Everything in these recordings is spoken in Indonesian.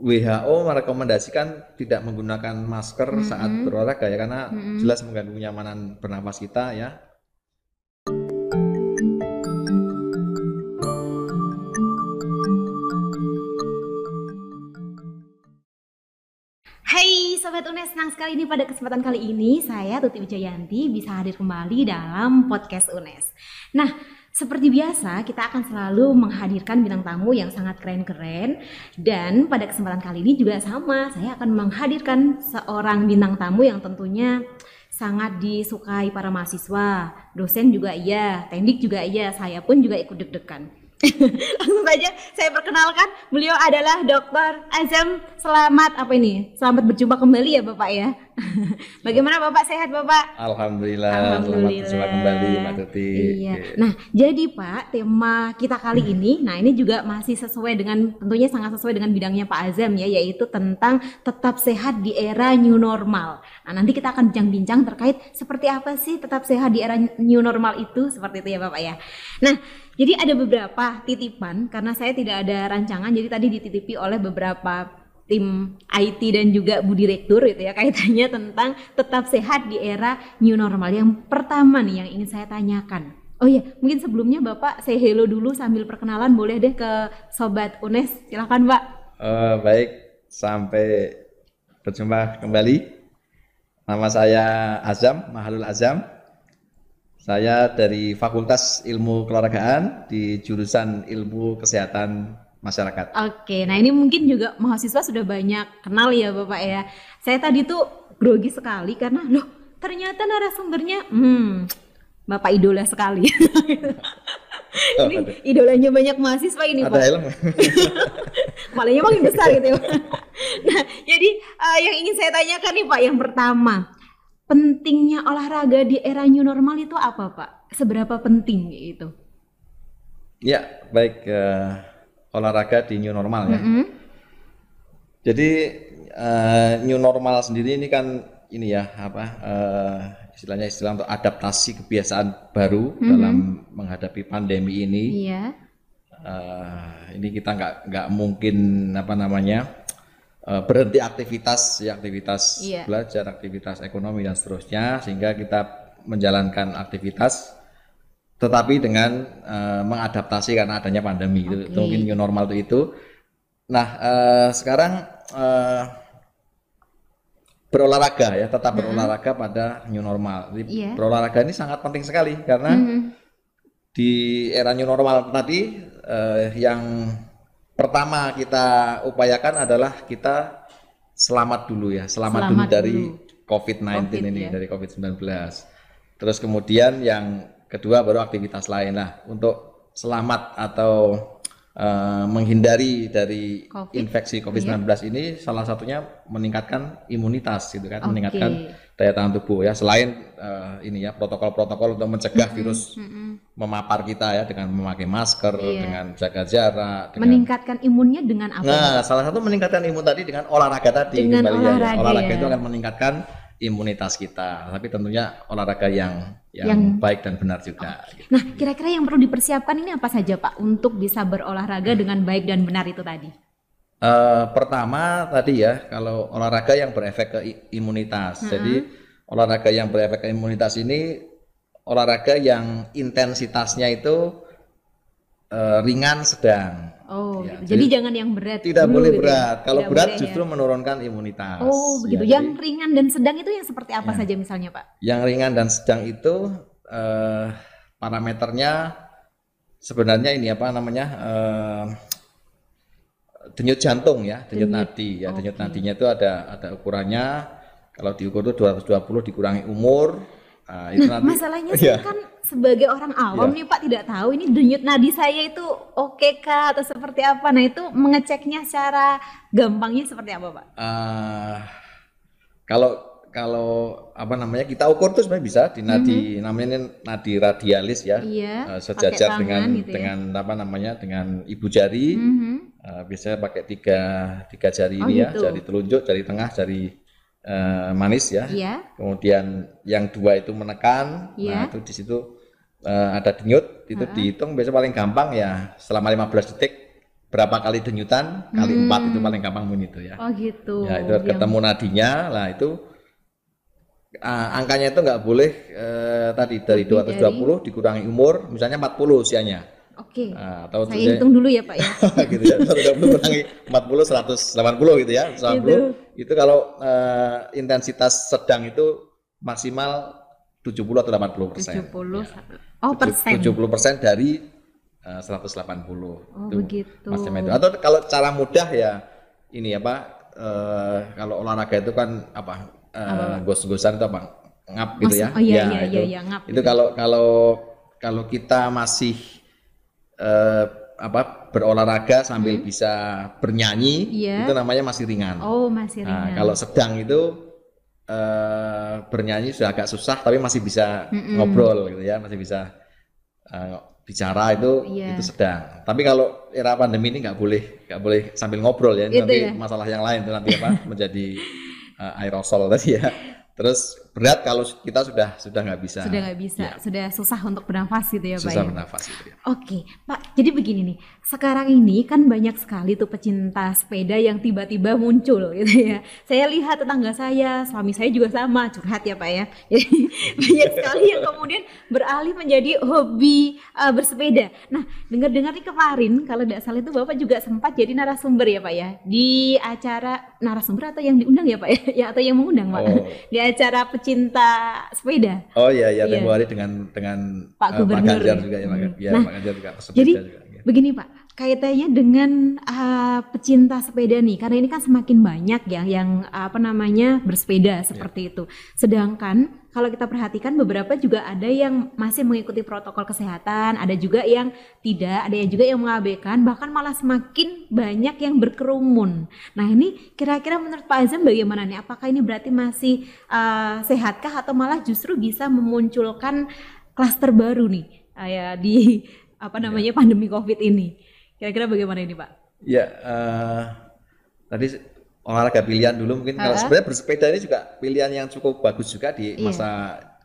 WHO merekomendasikan tidak menggunakan masker saat berolahraga ya karena jelas mengganggu kenyamanan bernapas kita ya. Hai Sobat UNES, senang sekali nih pada kesempatan kali ini saya Tuti Wijayanti bisa hadir kembali dalam podcast UNES. Nah, seperti biasa kita akan selalu menghadirkan bintang tamu yang sangat keren-keren dan pada kesempatan kali ini juga sama, saya akan menghadirkan seorang bintang tamu yang tentunya sangat disukai para mahasiswa, dosen juga iya, teknik juga iya, saya pun juga ikut deg-degan. Langsung saja saya perkenalkan beliau adalah Dr. Azam. Selamat apa ini? Selamat berjumpa kembali ya Bapak ya. Bagaimana Bapak sehat Bapak? Alhamdulillah, selamat berjumpa kembali Mbak Tuti. Iya. Nah, jadi Pak, tema kita kali ini, nah ini juga masih sesuai dengan tentunya sangat sesuai dengan bidangnya Pak Azam ya, yaitu tentang tetap sehat di era new normal. Nah, nanti kita akan bincang-bincang terkait seperti apa sih tetap sehat di era new normal itu, seperti itu ya Bapak ya. Nah, jadi ada beberapa titipan karena saya tidak ada rancangan, jadi tadi dititipi oleh beberapa tim IT dan juga Bu Direktur itu ya kaitannya tentang tetap sehat di era new normal. Yang pertama nih yang ingin saya tanyakan. Oh iya, mungkin sebelumnya Bapak saya hello dulu sambil perkenalan boleh deh ke sobat UNES. Silakan, Pak. Eh, baik, sampai berjumpa kembali. Nama saya Azam, Mahalul Azam. Saya dari Fakultas Ilmu Keolahragaan di jurusan Ilmu Kesehatan Masyarakat. Oke, nah ini mungkin juga mahasiswa sudah banyak kenal ya Bapak ya. Saya tadi tuh grogi sekali karena loh ternyata narasumbernya hmm Bapak idola sekali. ini idolanya banyak mahasiswa ini Ada Pak. helm? Malahnya makin besar gitu ya. nah, jadi eh, yang ingin saya tanyakan nih Pak, yang pertama, pentingnya olahraga di era new normal itu apa Pak? Seberapa penting itu? ya, baik. eh, olahraga di new normal ya. Mm-mm. Jadi eh, new normal sendiri ini kan ini ya apa eh, istilahnya istilah untuk adaptasi kebiasaan baru dalam menghadapi pandemi ini. Iya. Eh, ini kita nggak nggak mungkin apa namanya eh, berhenti aktivitas ya aktivitas Iya. belajar, aktivitas ekonomi dan seterusnya sehingga kita menjalankan aktivitas tetapi dengan eh, mengadaptasi karena adanya pandemi itu, itu mungkin new normal itu itu. Nah eh, sekarang eh, berolahraga ya tetap berolahraga pada new normal. Jadi Iya. berolahraga ini sangat penting sekali karena Mhm. di era new normal tadi eh, yang pertama kita upayakan adalah kita selamat dulu ya, selamat, dulu Selamat dari dulu. COVID-19 Covid, ini, ya. dari COVID-19. Terus kemudian yang kedua baru aktivitas lain lah untuk selamat atau eh, menghindari dari Covid, infeksi COVID-19 ini salah satunya meningkatkan imunitas gitu kan, Oke. meningkatkan daya tahan tubuh ya selain eh, ini ya protokol-protokol untuk mencegah virus Mm-mm. memapar kita ya dengan memakai masker, Iya. dengan jaga jarak, dengan Meningkatkan imunnya dengan apa? Nah, salah satu meningkatkan imun tadi dengan olahraga tadi Dengan kembali ya, ya. olahraga, Olahraga ya. itu akan meningkatkan imunitas kita, tapi tentunya olahraga yang yang, Yang- baik dan benar juga. gitu. Nah, kira-kira yang perlu dipersiapkan ini apa saja Pak untuk bisa berolahraga dengan baik dan benar itu tadi? Eh, pertama tadi ya, kalau olahraga yang berefek ke imunitas. Jadi olahraga yang berefek ke imunitas ini olahraga yang intensitasnya itu eh, ringan sedang. Oh, Ya, gitu. jadi, jangan yang berat. Tidak dulu boleh gitu ya? berat. Kalau Tidak berat boleh, justru ya? menurunkan imunitas. Oh, begitu. Ya, yang jadi ringan dan sedang itu yang seperti apa Ya. saja misalnya, Pak? yang ringan dan sedang itu eh, parameternya sebenarnya ini apa namanya? eh, denyut jantung ya, denyut Denyut, nadi ya. Denyut oke. nadinya itu ada ada ukurannya. Kalau diukur itu 220 dikurangi umur. Nah, itu Nah, nanti masalahnya Iya. saya kan sebagai orang awam Iya. nih Pak tidak tahu ini denyut nadi saya itu oke kah atau seperti apa. Nah, itu mengeceknya secara gampangnya seperti apa, Pak? Eh, kalau kalau apa namanya kita ukur tuh sebenarnya bisa di nadi namanya ini nadi radialis ya Iya, Eh, pakai sejajar tangan dengan gitu ya. dengan apa namanya dengan ibu jari Mhm. Eh, biasanya pakai tiga tiga jari Oh, ini ya gitu. jari telunjuk jari tengah jari eh, manis ya Iya. kemudian yang dua itu menekan Iya. nah itu di situ eh, ada denyut itu dihitung biasanya paling gampang ya selama 15 detik berapa kali denyutan kali Hmm. empat itu paling gampang mungkin itu ya. Oh gitu. Ya itu Yang- ketemu nadinya lah itu ah, angkanya itu nggak boleh eh, tadi dari Lebih 220 dikurangi umur misalnya 40 usianya Oke. Nah, atau Saya usia- hitung dulu ya Pak ya. gitu ya 120 kurangi 40 180 gitu ya 180 itu kalau eh, intensitas sedang itu maksimal 70 atau 80 persen 70. Oh persen. 70 persen dari eh, 180 Oh itu begitu. macam itu atau kalau cara mudah ya ini apa eh, kalau olahraga itu kan apa, eh, gos-gosan itu apa ngap gitu Mas- ya Oh iya Ya, iya itu, iya iya ngap. itu kalau kalau kalau kita masih eh, apa berolahraga sambil bisa bernyanyi Iya. itu namanya masih ringan Oh masih Nah, ringan. kalau sedang itu eh, bernyanyi sudah agak susah tapi masih bisa Mm-mm. ngobrol gitu ya masih bisa eh, bicara itu Iya. itu sedang tapi kalau era pandemi ini nggak boleh nggak boleh sambil ngobrol ya Itu nanti ya. masalah yang lain itu nanti apa menjadi eh, aerosol tadi ya terus berat kalau kita sudah sudah nggak bisa sudah nggak bisa, Ya, sudah susah untuk bernafas gitu ya Pak susah ya. bernafas itu ya. Oke, Pak. Jadi begini nih, sekarang ini kan banyak sekali tuh pecinta sepeda yang tiba-tiba muncul gitu ya. Saya lihat tetangga saya, suami saya juga sama, curhat ya Pak ya. Jadi banyak sekali yang kemudian beralih menjadi hobi uh, bersepeda. Nah, dengar-dengar nih kemarin kalau tidak salah itu Bapak juga sempat jadi narasumber ya Pak ya di acara narasumber atau yang diundang ya Pak ya, ya atau yang mengundang Pak Oh. di acara pecinta sepeda. Oh iya ya Iya. tempo hari dengan dengan Pak eh, Gubernur Ganjar ya. juga ya, Pak, Hmm. ya, Nah, Pak Ganjar juga pesepeda Jadi juga. ya. begini Pak, kaitannya dengan uh, pecinta sepeda nih, karena ini kan semakin banyak ya yang apa namanya bersepeda seperti itu. Sedangkan kalau kita perhatikan beberapa juga ada yang masih mengikuti protokol kesehatan, ada juga yang tidak, ada yang juga yang mengabaikan, bahkan malah semakin banyak yang berkerumun. Nah ini kira-kira menurut Pak Azam bagaimana nih? Apakah ini berarti masih uh, sehatkah atau malah justru bisa memunculkan klaster baru nih kayak di apa namanya pandemi COVID ini? Kira-kira bagaimana ini Pak? Ya, eh, tadi olahraga pilihan dulu mungkin kalau Ha-ha. sebenarnya bersepeda ini juga pilihan yang cukup bagus juga di Iya. masa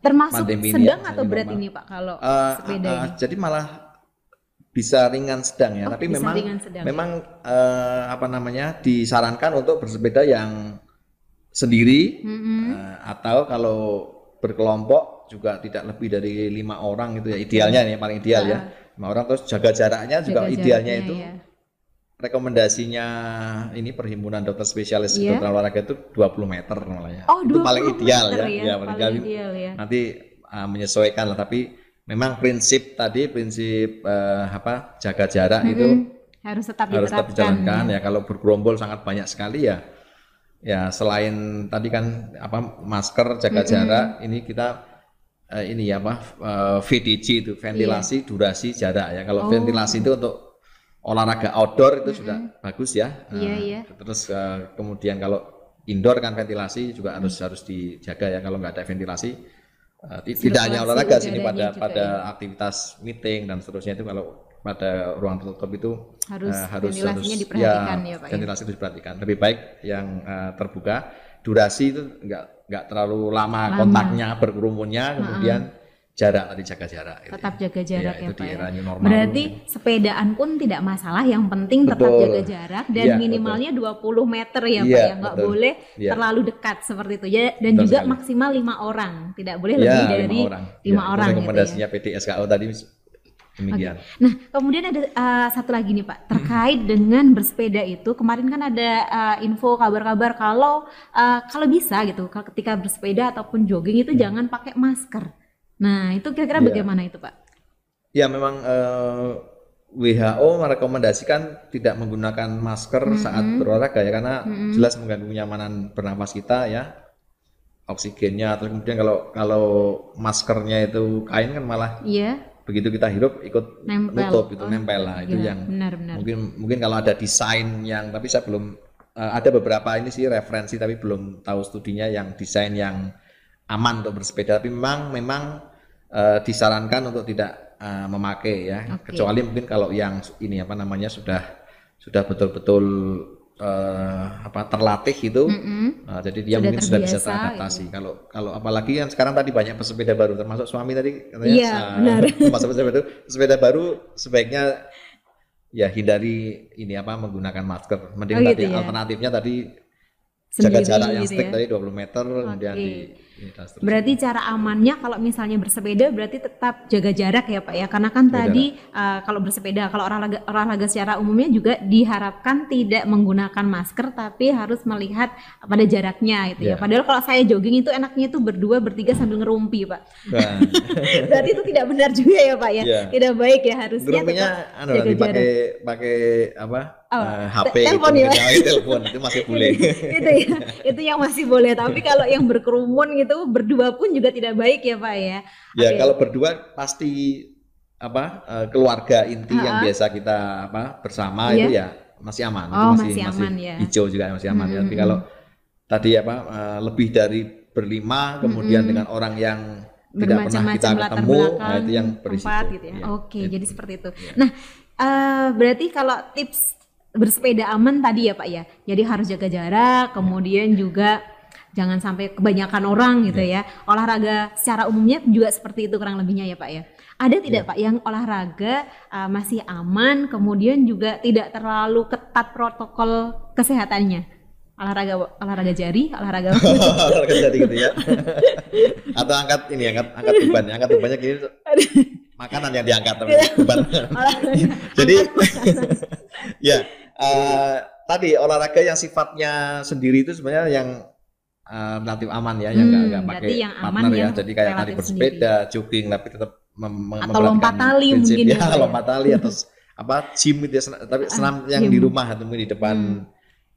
Termasuk Pandemi ini sedang ya, atau berat normal. ini Pak kalau eh, sepeda eh, ini? jadi malah bisa ringan sedang ya, Oh, tapi memang sedang ya. memang eh, apa namanya disarankan untuk bersepeda yang sendiri Mm-mm. eh, atau kalau berkelompok juga tidak lebih dari lima orang itu ya idealnya ini paling ideal ya lima orang terus jaga jaraknya juga Jaga idealnya jaraknya, itu ya. rekomendasinya ini perhimpunan dokter spesialis Iya. kedokteran olahraga itu 20 meter malah ya. Oh, itu 20 paling ideal meter ya. ya, paling ideal. ideal ya. Nanti ah, menyesuaikan lah tapi memang prinsip tadi prinsip eh, apa jaga jarak itu Mm-mm. harus tetap harus tetap dijalankan ya. ya. Kalau bergerombol sangat banyak sekali ya. Ya selain tadi kan apa masker jaga jarak ini kita eh, ini ya apa eh, VDJ itu ventilasi durasi jarak ya. Kalau Oh. ventilasi itu untuk olahraga outdoor itu sudah bagus ya. Iya, Eh, iya. Terus eh, kemudian kalau indoor kan ventilasi juga harus harus dijaga ya. Kalau nggak ada ventilasi eh, ti- tidak hanya olahraga sini pada juga pada ya. aktivitas meeting dan seterusnya itu kalau pada ruang tertutup itu Harus eh, harus ventilasinya harus diperhatikan ya, Pak ya. ventilasi itu diperhatikan. Lebih baik yang eh, terbuka. Durasi itu nggak nggak terlalu lama, Lama. kontaknya berkerumunnya, kemudian jarak tadi jaga jarak. gitu Tetap ya. jaga jarak Iya, ya, itu ya. era new normal. Berarti sepedaan pun tidak masalah, yang penting tetap Betul. jaga jarak dan Iya, minimalnya 20 meter ya Pak Iya, ya, nggak betul. boleh Iya. terlalu dekat seperti itu ya dan Betul juga sekali. maksimal lima orang, tidak boleh Ya, lebih lima dari orang. lima Ya, itu orang gitu ya. rekomendasinya PTSKO tadi demikian. Nah, kemudian ada uh, satu lagi nih Pak, terkait dengan bersepeda itu. Kemarin kan ada uh, info kabar-kabar kalau uh, kalau bisa gitu, kalau ketika bersepeda ataupun jogging itu jangan pakai masker. Nah, itu kira-kira Iya. bagaimana itu Pak? Ya memang eh, WHO merekomendasikan tidak menggunakan masker saat berolahraga ya karena jelas mengganggu kenyamanan bernapas kita ya oksigennya terus kemudian kalau kalau maskernya itu kain kan malah Iya, begitu kita hirup ikut Nempel. nutup itu Oh, nempel lah itu iya, yang benar-benar. mungkin mungkin kalau ada desain yang tapi saya belum eh, ada beberapa ini sih referensi tapi belum tahu studinya yang desain yang aman untuk bersepeda tapi memang memang eh, disarankan untuk tidak eh, memakai ya Oke. kecuali mungkin kalau yang ini apa namanya sudah sudah betul-betul eh, apa terlatih itu Mm-mm. Nah, jadi dia Sudah mungkin sudah bisa terbiasa, teradaptasi. Kalau kalau apalagi yang sekarang tadi banyak pesepeda baru termasuk suami tadi katanya Iya, sa- benar. termasuk pesepeda baru, sepeda baru sebaiknya ya hindari ini apa menggunakan masker. Mending Oh, tadi gitu ya. alternatifnya tadi jaga Sendiri jarak yang gitu strict ya. tadi 20 meter kemudian Oke. di seterusnya. Berarti cara amannya kalau misalnya bersepeda berarti tetap jaga jarak ya Pak ya. Karena kan tadi uh, kalau bersepeda kalau olahraga olahraga secara umumnya juga diharapkan tidak menggunakan masker tapi harus melihat pada jaraknya gitu ya. Ya. Padahal kalau saya jogging itu enaknya itu berdua bertiga sambil ngerumpi Pak. Nah, Berarti itu tidak benar juga ya Pak ya. Iya. Tidak baik ya harusnya Gerumpinya tetap anu jaga nanti pakai pakai apa? Oh, te- HP telepon gitu. mungkin. Ya, telepon itu masih boleh. itu ya itu yang masih boleh tapi kalau yang berkerumun gitu berdua pun juga tidak baik ya pak ya Ya Oke. kalau berdua pasti apa eh, keluarga inti yang Ha-ha. biasa kita apa bersama Iya. itu ya masih aman. Oh, itu masih aman ya. Hijau juga masih aman ya. Tapi Mm-mm. kalau tadi apa eh, lebih dari berlima kemudian Mm-mm. dengan orang yang tidak pernah kita ketemu, belakang nah itu yang berisiko. tempat gitu ya Iya. oke Itu. jadi seperti itu Iya. nah eh, berarti kalau tips bersepeda aman tadi ya pak ya jadi harus jaga jarak kemudian juga jangan sampai kebanyakan orang gitu Iya. ya. Olahraga secara umumnya juga seperti itu kurang lebihnya ya pak ya. Ada tidak Iya. pak yang olahraga uh, masih aman kemudian juga tidak terlalu ketat protokol kesehatannya? Olahraga olahraga jari olahraga Olahraga jadi gitu ya. Atau angkat ini angkat angkat beban, angkat bebannya gini makanan yang diangkat tapi beban. Jadi ya eh, tadi olahraga yang sifatnya sendiri itu sebenarnya yang eh, relatif aman ya, yang nggak Hmm, pakai yang aman partner ya. yang Jadi kayak relatif bersepeda, jogging, tapi tetap mem- Atau lompat tali prinsip. mungkin ya, ya, lompat tali atau apa gym itu ya, tapi senam yang gym. di rumah atau mungkin di depan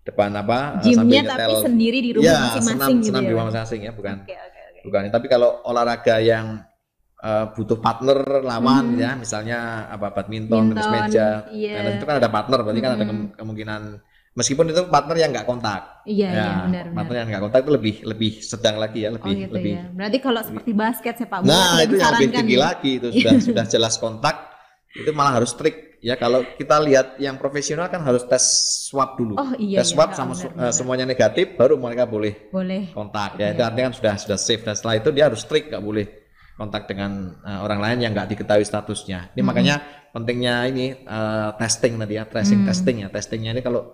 depan apa eh, gymnya sambil tapi sendiri di rumah ya, masing-masing senam, gitu senam ya di rumah masing-masing ya, bukan Oke oke oke. bukan tapi kalau olahraga yang eh, butuh partner lawan Hmm. ya misalnya apa badminton tenis Badminton, meja iya. tenis itu kan ada partner berarti kan ada Hmm. kem- kemungkinan meskipun itu partner yang nggak kontak Iya ya iya benar benar. partner yang nggak kontak itu lebih lebih sedang lagi ya Oh lebih gitu lebih ya. Berarti kalau seperti basket sepak bola nah itu yang lebih tinggi ya? lagi itu sudah sudah jelas kontak itu malah harus strict ya kalau kita lihat yang profesional kan harus tes swab dulu Oh iya tes iya. swab Oh, sama benar, su- benar. eh, semuanya negatif baru mereka boleh boleh. kontak ya Iya. itu artinya kan sudah sudah safe dan setelah itu dia harus strict nggak boleh kontak dengan uh, orang lain yang nggak diketahui statusnya ini Mhm. makanya pentingnya ini uh, testing tadi ya tracing Hmm. testing ya testingnya ini kalau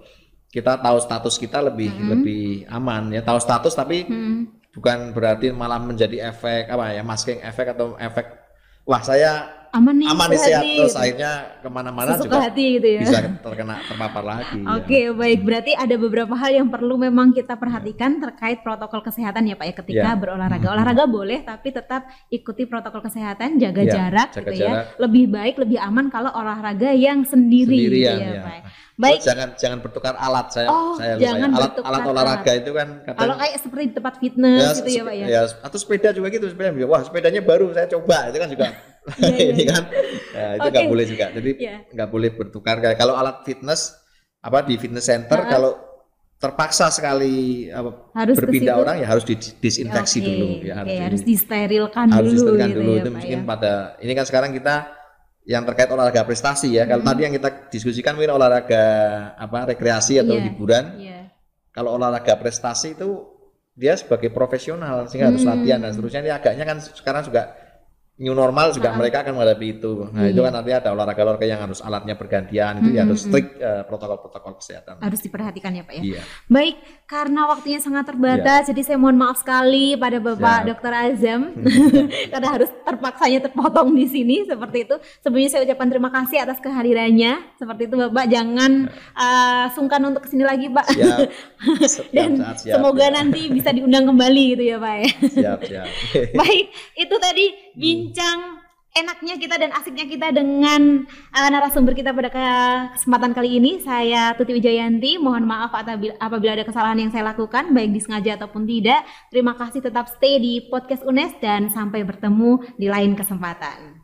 kita tahu status kita lebih Mhm. lebih aman ya tahu status tapi Hmm. bukan berarti malah menjadi efek apa ya masking efek atau efek wah saya Aman nih. aman nih sehat nih, terus akhirnya ke mana-mana juga hati gitu ya. bisa terkena terpapar lagi ya. Oke, baik. Berarti ada beberapa hal yang perlu memang kita perhatikan terkait protokol kesehatan ya Pak ya ketika Ya. berolahraga. Mhm. Olahraga boleh tapi tetap ikuti protokol kesehatan, jaga Ya, jarak jaga gitu ya. jarak. Lebih baik, lebih aman kalau olahraga yang sendiri Sendirian, gitu ya, ya. Pak. Terus Baik. jangan jangan bertukar alat saya Oh, saya jangan ya. alat bertukar alat olahraga itu kan kadang Kalau kayak seperti di tempat fitness gitu ya Pak ya. ya, atau sepeda juga gitu sepeda wah sepedanya baru saya coba itu kan juga ini iya. kan ya, itu nggak boleh juga jadi Iya. nggak boleh bertukar kayak kalau alat fitness apa di fitness center Ha-ha. kalau terpaksa sekali apa, Harus berpindah orang ya harus didisinfeksi Oke, dulu ya oke, di- harus disterilkan harus dulu disetrika gitu dulu ya, itu Pak mungkin ya. pada ini kan sekarang kita yang terkait olahraga prestasi ya kalau Hmm. tadi yang kita diskusikan mungkin olahraga apa rekreasi atau Iya. hiburan Iya. kalau olahraga prestasi itu dia sebagai profesional sehingga harus Hmm. latihan dan seterusnya ini agaknya kan sekarang juga new normal juga Ah. mereka akan menghadapi itu nah itu Iya. kan artinya ada olahraga-olahraga yang harus alatnya bergantian itu ya Hmm, harus hmm, strict eh, protokol-protokol kesehatan Harus diperhatikan ya Pak ya. iya Baik, karena waktunya sangat terbatas, jadi saya mohon maaf sekali pada Bapak Siap. Dr. Azam karena harus terpaksanya terpotong di sini seperti itu. Sebelumnya saya ucapkan terima kasih atas kehadirannya. Seperti itu Bapak, jangan uh, sungkan untuk ke sini lagi Pak. siap Dan saat siap semoga ya. nanti bisa diundang kembali gitu ya Pak ya. siap siap Baik, itu tadi bincang enaknya kita dan asiknya kita dengan uh, narasumber kita pada ke- kesempatan kali ini. Saya Tuti Wijayanti. Mohon maaf apabila ada kesalahan yang saya lakukan, baik disengaja ataupun tidak. Terima kasih tetap stay di podcast UNES dan sampai bertemu di lain kesempatan.